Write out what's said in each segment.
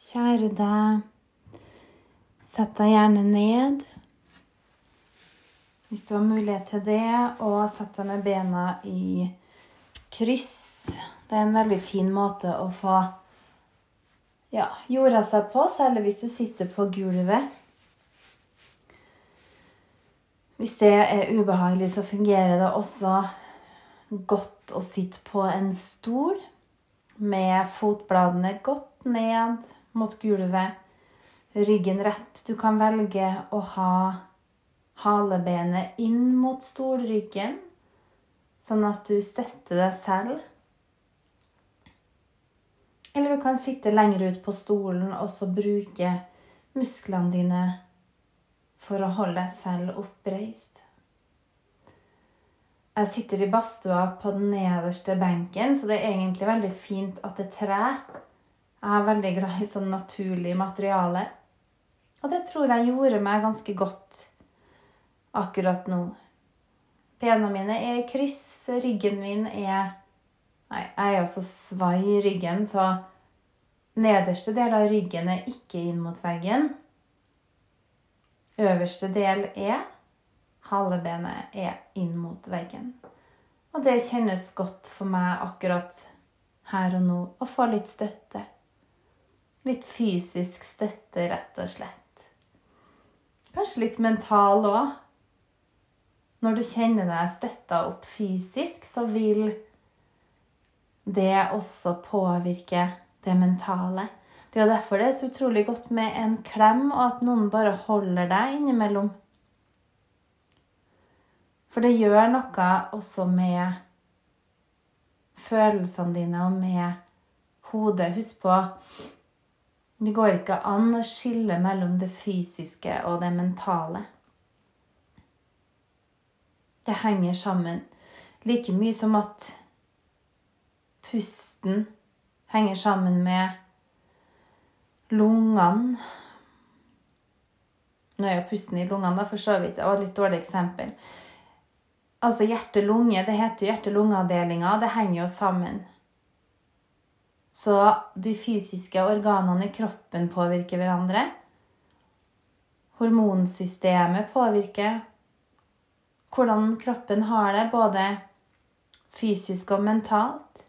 Kjære deg, sett deg gjerne ned. Hvis du har mulighet til det, og sett deg med bena i kryss. Det er en veldig fin måte å få ja, jorda seg på, særlig hvis du sitter på gulvet. Hvis det er ubehagelig, så fungerer det også godt å sitte på en stol med fotbladene godt ned mot gulvet, ryggen rett. Du kan velge å ha halebenet inn mot stolryggen, sånn at du støtter deg selv. Eller du kan sitte lenger ut på stolen og så bruke musklene dine for å holde deg selv oppreist. Jeg sitter i badstua på den nederste benken, så det er egentlig veldig fint at det er tre. Jeg er veldig glad i sånn naturlig materiale. Og det tror jeg gjorde meg ganske godt akkurat nå. Bena mine er i kryss, ryggen min er Nei, jeg er også svai i ryggen, så nederste del av ryggen er ikke inn mot veggen. Øverste del er. Halebenet er inn mot veggen. Og det kjennes godt for meg akkurat her og nå å få litt støtte. Litt fysisk støtte, rett og slett. Kanskje litt mental òg. Når du kjenner deg støtta opp fysisk, så vil det også påvirke det mentale. Det er derfor det er så utrolig godt med en klem, og at noen bare holder deg innimellom. For det gjør noe også med følelsene dine og med hodet. Husk på det går ikke an å skille mellom det fysiske og det mentale. Det henger sammen like mye som at pusten henger sammen med lungene. Nå er jo pusten i lungene, da, for så vidt. Det var et litt dårlig eksempel. Altså hjerte-lunge, det heter jo hjerte-lunge-avdelinga. Det henger jo sammen. Så de fysiske organene i kroppen påvirker hverandre. Hormonsystemet påvirker hvordan kroppen har det, både fysisk og mentalt.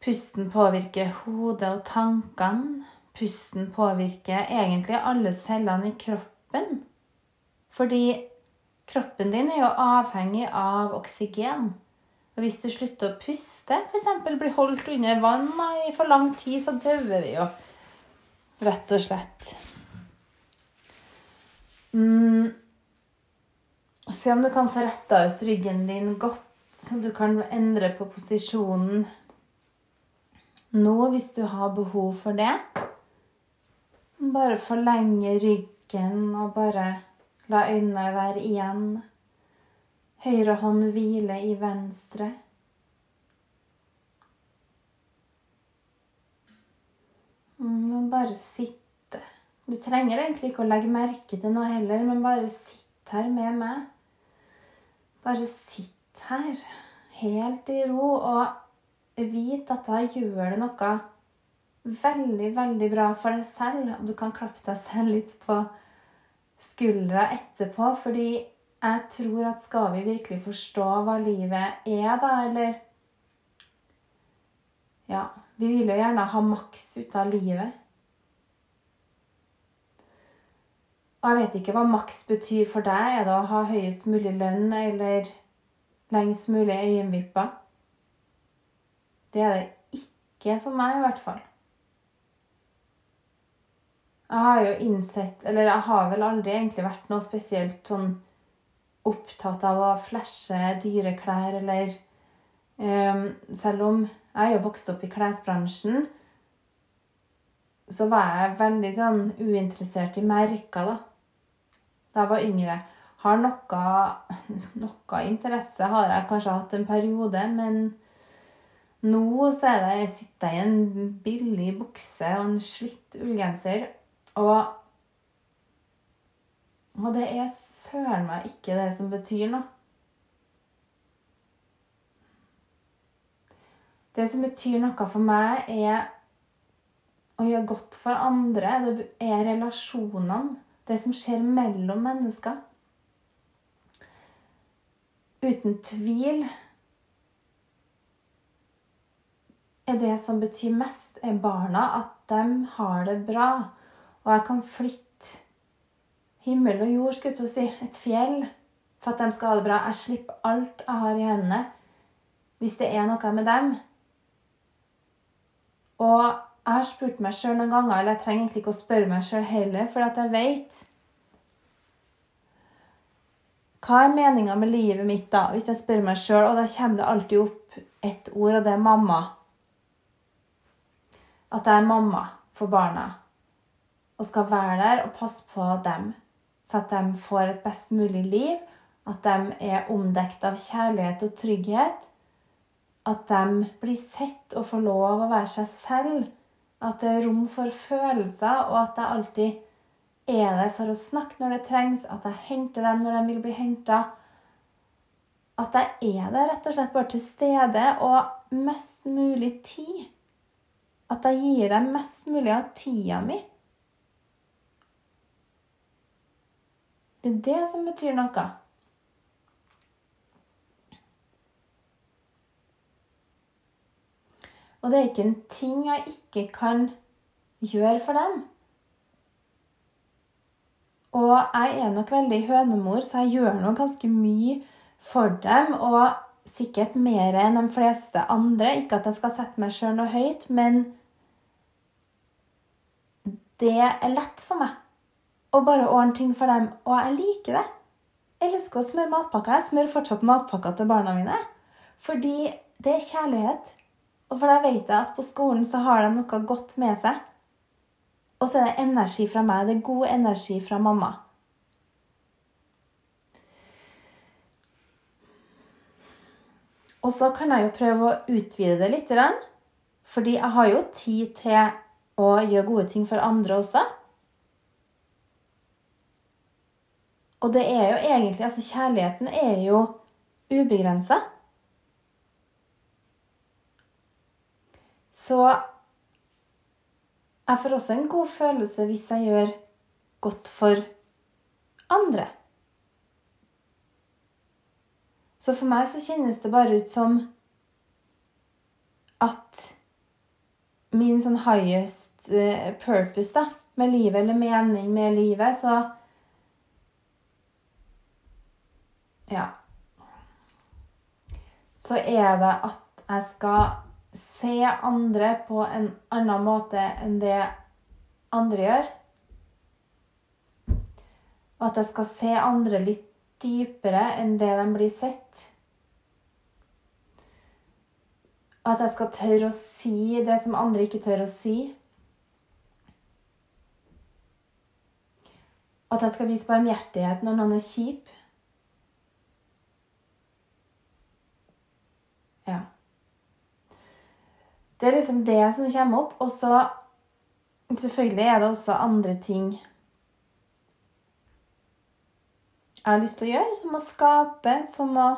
Pusten påvirker hodet og tankene. Pusten påvirker egentlig alle cellene i kroppen. Fordi kroppen din er jo avhengig av oksygen. Og hvis du slutter å puste, f.eks. blir holdt under vann i for lang tid, så dauer vi jo. Rett og slett. Mm. Se om du kan få retta ut ryggen din godt. Du kan endre på posisjonen nå hvis du har behov for det. Bare forlenge ryggen og bare la øynene være igjen. Høyre hånd hvile i venstre. Og bare sitte. Du trenger egentlig ikke å legge merke til noe heller, men bare sitt her med meg. Bare sitt her, helt i ro, og vit at da gjør det noe veldig, veldig bra for deg selv. Og du kan klappe deg selv litt på skuldra etterpå, fordi jeg tror at skal vi virkelig forstå hva livet er, da, eller Ja, vi vil jo gjerne ha maks ut av livet. Og jeg vet ikke hva maks betyr for deg. Er det å ha høyest mulig lønn eller lengst mulig øyenvipper? Det er det ikke for meg, i hvert fall. Jeg har jo innsett Eller jeg har vel aldri egentlig vært noe spesielt sånn opptatt av å flashe dyre klær eller um, Selv om jeg er jo vokst opp i klesbransjen, så var jeg veldig sånn uinteressert i merker, da. Da jeg var yngre. Har noe, noe interesse har jeg kanskje hatt en periode, men nå så er det Jeg sitter i en billig bukse og en slitt ullgenser. Og og det er søren meg ikke det som betyr noe. Det som betyr noe for meg, er å gjøre godt for andre. Det er relasjonene. Det som skjer mellom mennesker. Uten tvil er det som betyr mest, er barna. At de har det bra. Og jeg kan flytte himmel og jord, skulle jeg si. Et fjell. For at de skal ha det bra. Jeg slipper alt jeg har i hendene. Hvis det er noe med dem, og jeg har spurt meg sjøl noen ganger, eller jeg trenger egentlig ikke å spørre meg sjøl heller, for at jeg vet Hva er meninga med livet mitt, da? Hvis jeg spør meg sjøl, og da kommer det alltid opp ett ord, og det er mamma. At jeg er mamma for barna. Og skal være der og passe på dem, så at de får et best mulig liv. At de er omdekt av kjærlighet og trygghet at de blir sett og får lov å være seg selv. At det er rom for følelser, og at jeg alltid er der for å snakke når det trengs. At jeg henter dem når de vil bli henta. At jeg er der rett og slett bare til stede og mest mulig tid. At jeg gir dem mest mulig av tida mi. Det er det som betyr noe. Og det er ikke en ting jeg ikke kan gjøre for dem. Og jeg er nok veldig hønemor, så jeg gjør nå ganske mye for dem. Og sikkert mer enn de fleste andre. Ikke at jeg skal sette meg sjøl noe høyt, men det er lett for meg å bare ordne ting for dem. Og jeg liker det. Jeg elsker å smøre matpakker. Jeg smører fortsatt matpakker til barna mine. Fordi det er kjærlighet. Og for da vet jeg at på skolen så har de noe godt med seg. Og så er det energi fra meg. Det er god energi fra mamma. Og så kan jeg jo prøve å utvide det litt. Fordi jeg har jo tid til å gjøre gode ting for andre også. Og det er jo egentlig Altså, kjærligheten er jo ubegrensa. Så jeg får også en god følelse hvis jeg gjør godt for andre. Så for meg så kjennes det bare ut som at min sånn highest eh, purpose da, med livet, eller mening med livet, så Ja. Så er det at jeg skal se andre på en annen måte enn det andre gjør. Og at jeg skal se andre litt dypere enn det de blir sett. Og at jeg skal tørre å si det som andre ikke tør å si. Og at jeg skal vise barmhjertighet når noen er kjip. Ja. Det er liksom det som kommer opp. Og så selvfølgelig er det også andre ting jeg har lyst til å gjøre, som å skape, som å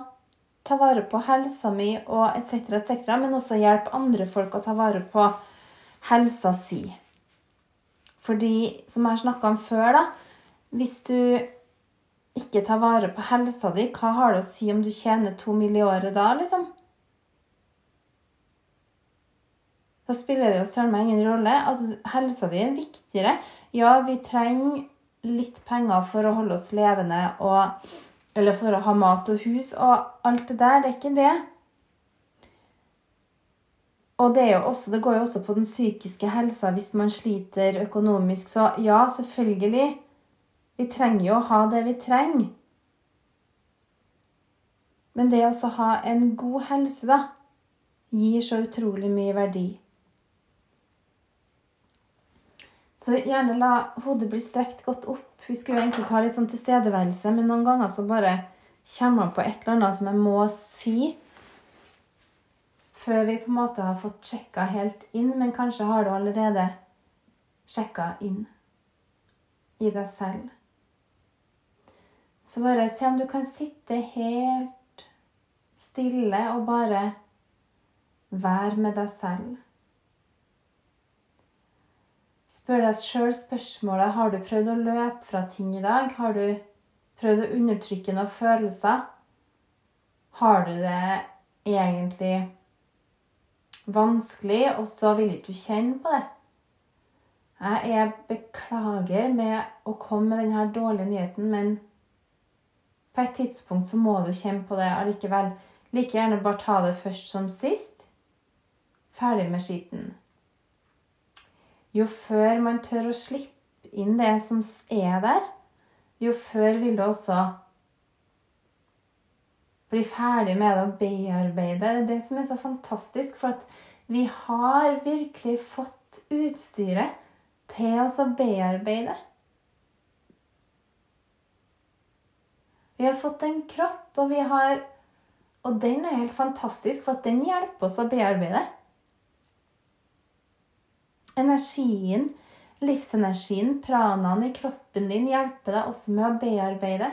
ta vare på helsa mi og etc., etc., men også hjelpe andre folk å ta vare på helsa si. Fordi, som jeg har snakka om før, da Hvis du ikke tar vare på helsa di, hva har det å si om du tjener to mill. i året da, liksom? Da spiller det jo søren meg ingen rolle. Altså, helsa di er viktigere. Ja, vi trenger litt penger for å holde oss levende og Eller for å ha mat og hus og alt det der. Det er ikke det. Og det, også, det, går jo også på den psykiske helsa hvis man sliter økonomisk. Så ja, selvfølgelig. Vi trenger jo å ha det vi trenger. Men det å ha en god helse, da, gir så utrolig mye verdi. Så gjerne la hodet bli strekt godt opp. Vi skulle jo egentlig ta litt sånn tilstedeværelse, men noen ganger så bare kommer man på et eller annet som jeg må si. Før vi på en måte har fått sjekka helt inn, men kanskje har du allerede sjekka inn i deg selv. Så bare se om du kan sitte helt stille og bare være med deg selv. Spør deg sjøl spørsmålet har du prøvd å løpe fra ting i dag. Har du prøvd å undertrykke noen følelser? Har du det egentlig vanskelig, og så vil ikke du kjenne på det? Jeg er beklager med å komme med denne dårlige nyheten, men på et tidspunkt så må du kjenne på det allikevel. Like gjerne bare ta det først som sist. Ferdig med skitten. Jo før man tør å slippe inn det som er der, jo før vil du også bli ferdig med det og bearbeide. Det er det som er så fantastisk, for at vi har virkelig fått utstyret til oss å bearbeide. Vi har fått en kropp, og vi har Og den er helt fantastisk, for at den hjelper oss å bearbeide. Energien, livsenergien, pranaen i kroppen din hjelper deg også med å bearbeide.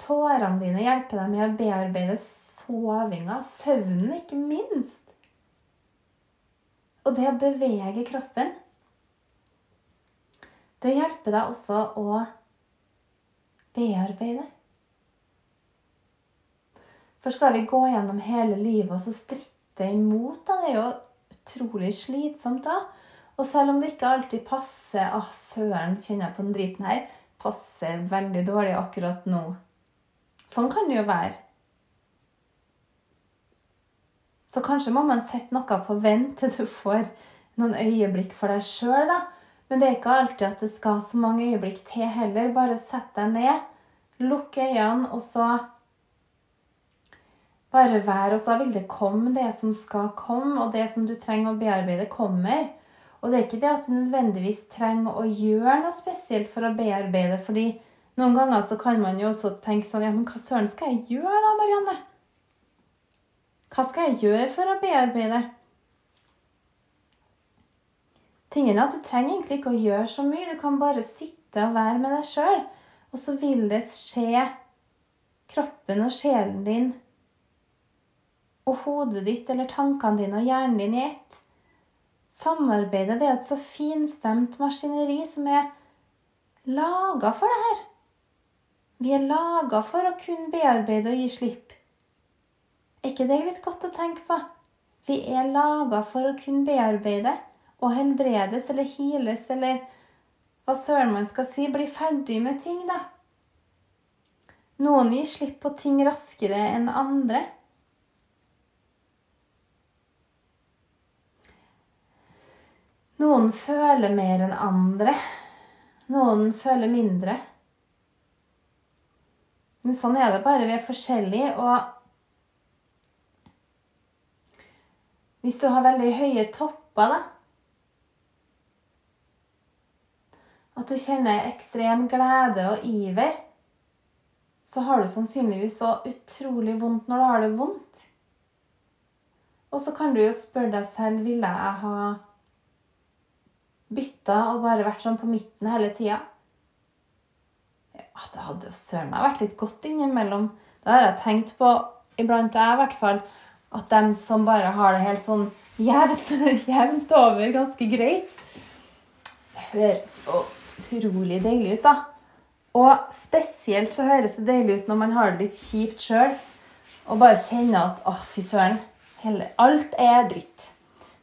Tårene dine hjelper deg med å bearbeide sovinga, søvnen ikke minst. Og det å bevege kroppen, det hjelper deg også å bearbeide. For skal vi gå gjennom hele livet og så stritte imot, da, det er jo utrolig slitsomt da. Og selv om det ikke alltid passer ah, søren, kjenner jeg på den driten her. Passer veldig dårlig akkurat nå. Sånn kan det jo være. Så kanskje må man sette noe på vent til du får noen øyeblikk for deg sjøl, da. Men det er ikke alltid at det skal så mange øyeblikk til heller. Bare sett deg ned, lukk øynene, og så bare vær, og så vil det komme det som skal komme, og det som du trenger å bearbeide, kommer. Og det er ikke det at du nødvendigvis trenger å gjøre noe spesielt for å bearbeide. fordi noen ganger så kan man jo også tenke sånn Ja, men hva søren skal jeg gjøre da, Marianne? Hva skal jeg gjøre for å bearbeide? Tingen er at du trenger egentlig ikke å gjøre så mye. Du kan bare sitte og være med deg sjøl. Og så vil det skje kroppen og sjelen din og hodet ditt eller tankene dine og hjernen din i ett. Samarbeidet det er et så finstemt maskineri som er laga for det her. Vi er laga for å kunne bearbeide og gi slipp. Er ikke det litt godt å tenke på? Vi er laga for å kunne bearbeide og helbredes eller hiles eller hva søren man skal si, bli ferdig med ting, da. Noen gir slipp på ting raskere enn andre. Noen føler mer enn andre. Noen føler mindre. Men sånn er det bare. Vi er forskjellige. Og hvis du har veldig høye topper, da At du kjenner ekstrem glede og iver, så har du sannsynligvis så utrolig vondt når du har det vondt. Og så kan du jo spørre deg selv ville jeg ha bytta og bare vært sånn på midten hele tida. Ja, det hadde søren meg vært litt godt innimellom. Det har jeg tenkt på iblant, jeg i hvert fall, at dem som bare har det helt sånn jevnt, jevnt over ganske greit Det høres så utrolig deilig ut, da. Og spesielt så høres det deilig ut når man har det litt kjipt sjøl, og bare kjenner at å, fy søren, alt er dritt.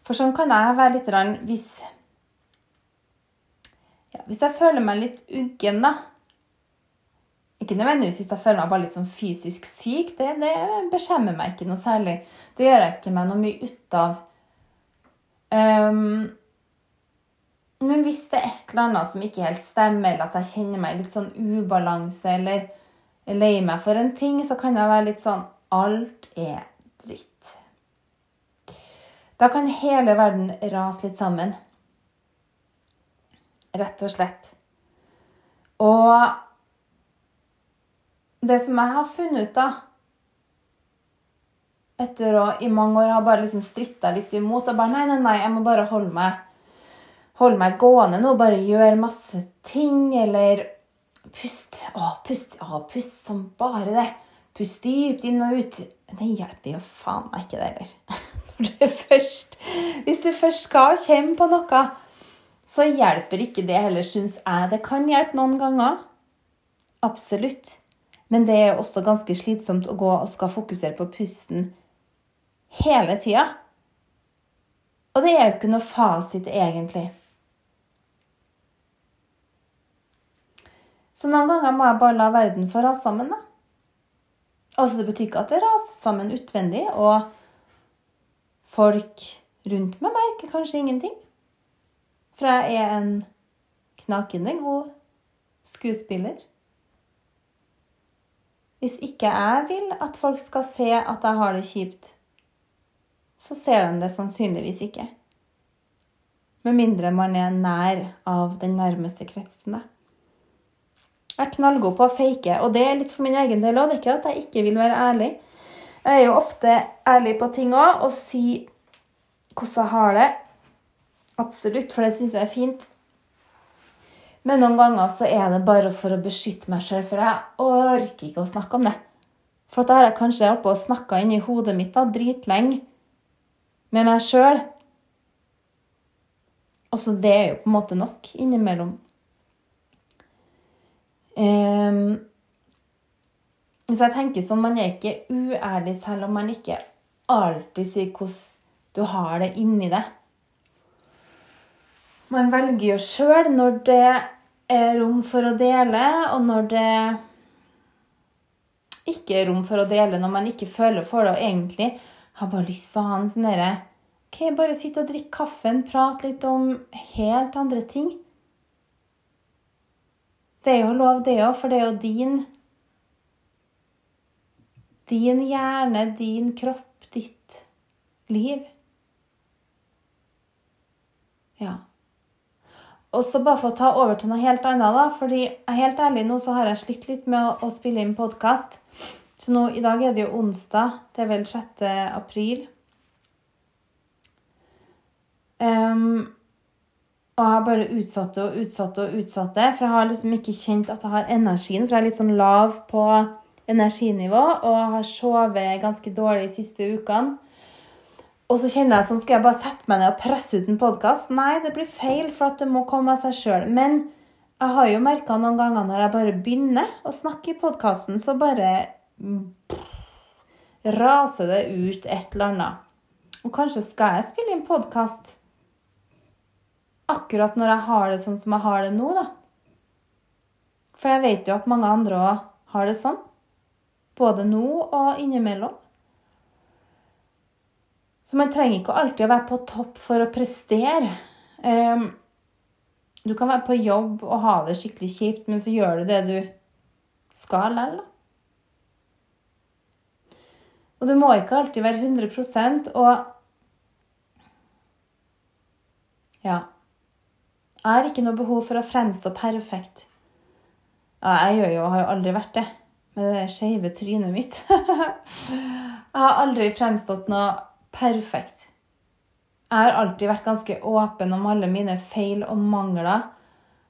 For sånn kan jeg være litt hvis ja, Hvis jeg føler meg litt uggen, da Ikke nødvendigvis hvis jeg føler meg bare litt sånn fysisk syk. Det, det beskjemmer meg ikke noe særlig. Det gjør jeg ikke meg noe mye ut av. Um, men hvis det er et eller annet som ikke helt stemmer, eller at jeg kjenner meg litt sånn ubalanse, eller er lei meg for en ting, så kan jeg være litt sånn Alt er dritt. Da kan hele verden rase litt sammen. Rett og slett. Og det som jeg har funnet ut, da Etter å i mange år ha bare liksom stritta litt imot og bare Nei, nei, nei, jeg må bare holde meg, holde meg gående nå. Bare gjøre masse ting. Eller pust. Å, pust. Å, pust som bare det. Pust dypt inn og ut. Det hjelper jo faen meg ikke, det heller. Når du først, hvis du først skal kjenne på noe, så hjelper ikke det heller, syns jeg. Det kan hjelpe noen ganger. Absolutt. Men det er også ganske slitsomt å gå og skal fokusere på pusten hele tida. Og det er jo ikke noe fasit, egentlig. Så noen ganger må jeg bare la verden få rase sammen. da. Altså, Det betyr ikke at det raser sammen utvendig, og folk rundt meg merker kanskje ingenting. For jeg er en knakende god skuespiller. Hvis ikke jeg vil at folk skal se at jeg har det kjipt, så ser de det sannsynligvis ikke. Med mindre man er nær av den nærmeste kretsen. Da. Jeg er knallgod på å fake, og det er litt for min egen del òg. Det er ikke at jeg ikke vil være ærlig. Jeg er jo ofte ærlig på ting òg, og si hvordan jeg har det. Absolutt, for det syns jeg er fint. Men noen ganger så er det bare for å beskytte meg sjøl, for jeg orker ikke å snakke om det. For da har jeg kanskje holdt på å inni hodet mitt da, dritlenge med meg sjøl. Og så det er jo på en måte nok innimellom. Um, så jeg tenker sånn, Man er ikke uærlig selv om man ikke alltid sier hvordan du har det inni det. Man velger jo sjøl når det er rom for å dele, og når det ikke er rom for å dele, når man ikke føler for det og egentlig har bare lyst til å ha en sånn derre OK, bare sitte og drikke kaffen, prate litt om helt andre ting. Det er jo lov, det òg, for det er jo din Din hjerne, din kropp, ditt liv. Ja. Og så bare for å ta over til noe helt annet, da. fordi helt ærlig nå så har jeg slitt litt med å, å spille inn podkast. Så nå, i dag er det jo onsdag. Det er vel 6. april. Um, og jeg har bare utsatte og utsatte og utsatte, for jeg har liksom ikke kjent at jeg har energien. For jeg er litt sånn lav på energinivå og har sovet ganske dårlig de siste ukene. Og så kjenner jeg sånn Skal jeg bare sette meg ned og presse ut en podkast? Nei, det blir feil, for at det må komme av seg sjøl. Men jeg har jo merka noen ganger når jeg bare begynner å snakke i podkasten, så bare pff, raser det ut et eller annet. Og kanskje skal jeg spille inn podkast akkurat når jeg har det sånn som jeg har det nå, da. For jeg vet jo at mange andre òg har det sånn. Både nå og innimellom. Så man trenger ikke alltid å være på topp for å prestere. Um, du kan være på jobb og ha det skikkelig kjipt, men så gjør du det du skal likevel. Og du må ikke alltid være 100% og Ja. Jeg har ikke noe behov for å fremstå perfekt. Ja, jeg gjør jo, har jo aldri vært det med det skeive trynet mitt. jeg har aldri fremstått noe perfekt. Jeg har alltid vært ganske åpen om alle mine feil og mangler.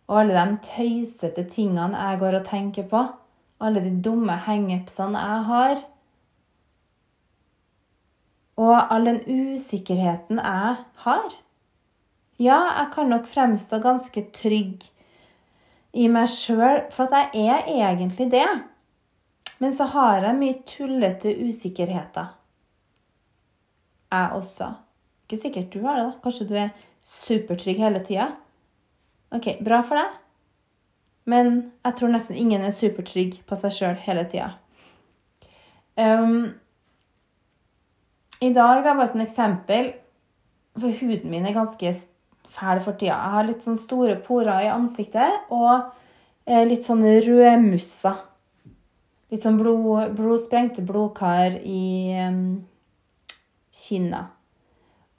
Og alle de tøysete tingene jeg går og tenker på. Alle de dumme hangupsene jeg har. Og all den usikkerheten jeg har. Ja, jeg kan nok fremstå ganske trygg i meg sjøl, for jeg er egentlig det. Men så har jeg mye tullete usikkerheter. Jeg også. Ikke sikkert du har det. da. Kanskje du er supertrygg hele tida. Ok, bra for deg. Men jeg tror nesten ingen er supertrygg på seg sjøl hele tida. Um, I dag da, bare som eksempel For huden min er ganske fæl for tida. Jeg har litt sånn store porer i ansiktet og eh, litt sånn rødmusser. Litt sånn blod, blodsprengte blodkar i um, kinnet.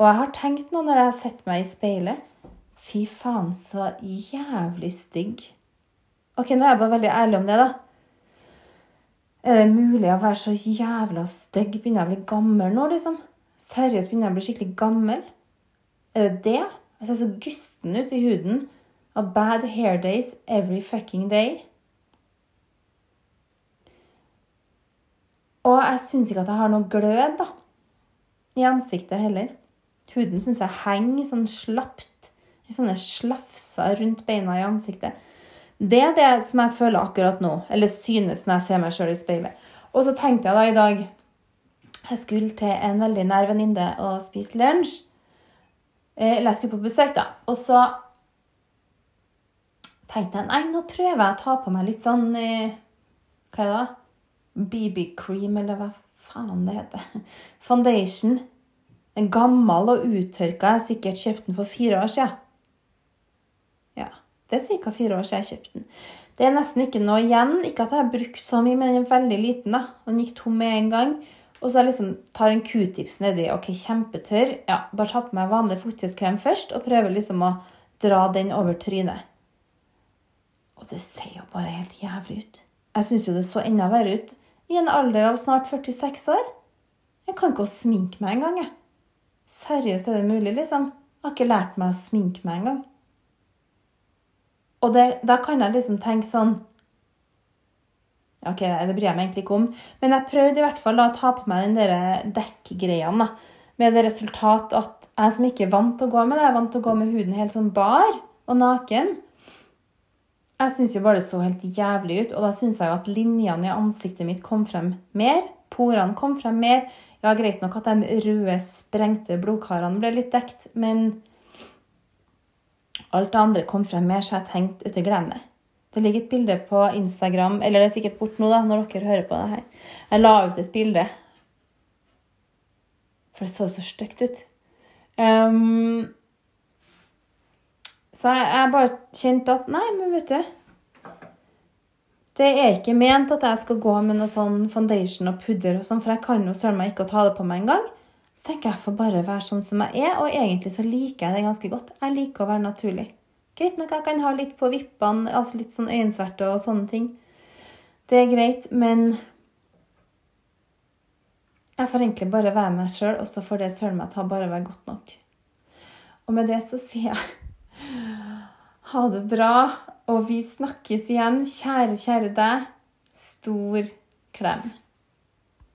Og jeg har tenkt nå når jeg har sett meg i speilet Fy faen, så jævlig stygg. Ok, nå er jeg bare veldig ærlig om det, da. Er det mulig å være så jævla stygg? Begynner jeg å bli gammel nå, liksom? Seriøst, begynner jeg å bli skikkelig gammel? Er det det? Jeg ser så gusten ut i huden av bad hair days every fucking day. Og jeg syns ikke at jeg har noe glød, da. I ansiktet heller. Huden syns jeg henger sånn slapt. Sånne slafser rundt beina i ansiktet. Det er det som jeg føler akkurat nå, eller synes når jeg ser meg sjøl i speilet. Og så tenkte jeg da i dag Jeg skulle til en veldig nær venninne og spise lunsj. Eh, eller jeg skulle på besøk, da. Og så tenkte jeg nei, nå prøver jeg å ta på meg litt sånn eh, Hva er det? BB-cream, eller hva faen det heter. Foundation. En gammel og uttørka. Jeg sikkert kjøpt den for fire år siden. Ja, det er ca. fire år siden jeg kjøpte den. Det er nesten ikke noe igjen. Ikke at jeg har brukt så mye, men den er veldig liten. da. Den gikk tom med en gang. Og så jeg liksom tar en q-tips nedi. Ok, kjempetørr. Ja, Bare ta på meg vanlig fuktighetskrem først, og prøver liksom å dra den over trynet. Og det ser jo bare helt jævlig ut. Jeg syns jo det så enda verre ut i en alder av snart 46 år. Jeg kan ikke å sminke meg engang, jeg. Seriøst, er det mulig, liksom? Jeg har ikke lært meg å sminke meg engang. Og det, da kan jeg liksom tenke sånn Ok, det bryr jeg meg egentlig ikke om, men jeg prøvde i hvert fall da, å ta på meg den der dekkgreiene. Med det resultat at jeg som ikke er vant til å gå med det, er vant til å gå med huden helt sånn bar og naken. Jeg syns jo bare det så helt jævlig ut, og da syns jeg jo at linjene i ansiktet mitt kom frem mer. Porene kom frem mer. Ja, greit nok at de røde, sprengte blodkarene ble litt dekt, men alt det andre kom frem mer, så jeg tenkte ute, glem det. Det ligger et bilde på Instagram, eller det er sikkert bort nå, da, når dere hører på det her. Jeg la ut et bilde. For det så så stygt ut. Um, så jeg, bare kjente at Nei, men vet du Det er ikke ment at jeg skal gå med noe sånn foundation og pudder og sånn, for jeg kan jo søren meg ikke å ta det på meg engang. Så tenker jeg jeg får bare være sånn som jeg er, og egentlig så liker jeg det ganske godt. Jeg liker å være naturlig. Greit nok jeg kan ha litt på vippene, altså litt sånn øyensverte og sånne ting. Det er greit, men jeg får egentlig bare være meg sjøl, og så får det søren meg ta bare være godt nok. Og med det så sier jeg ha det bra, og vi snakkes igjen. Kjære, kjære deg. Stor klem.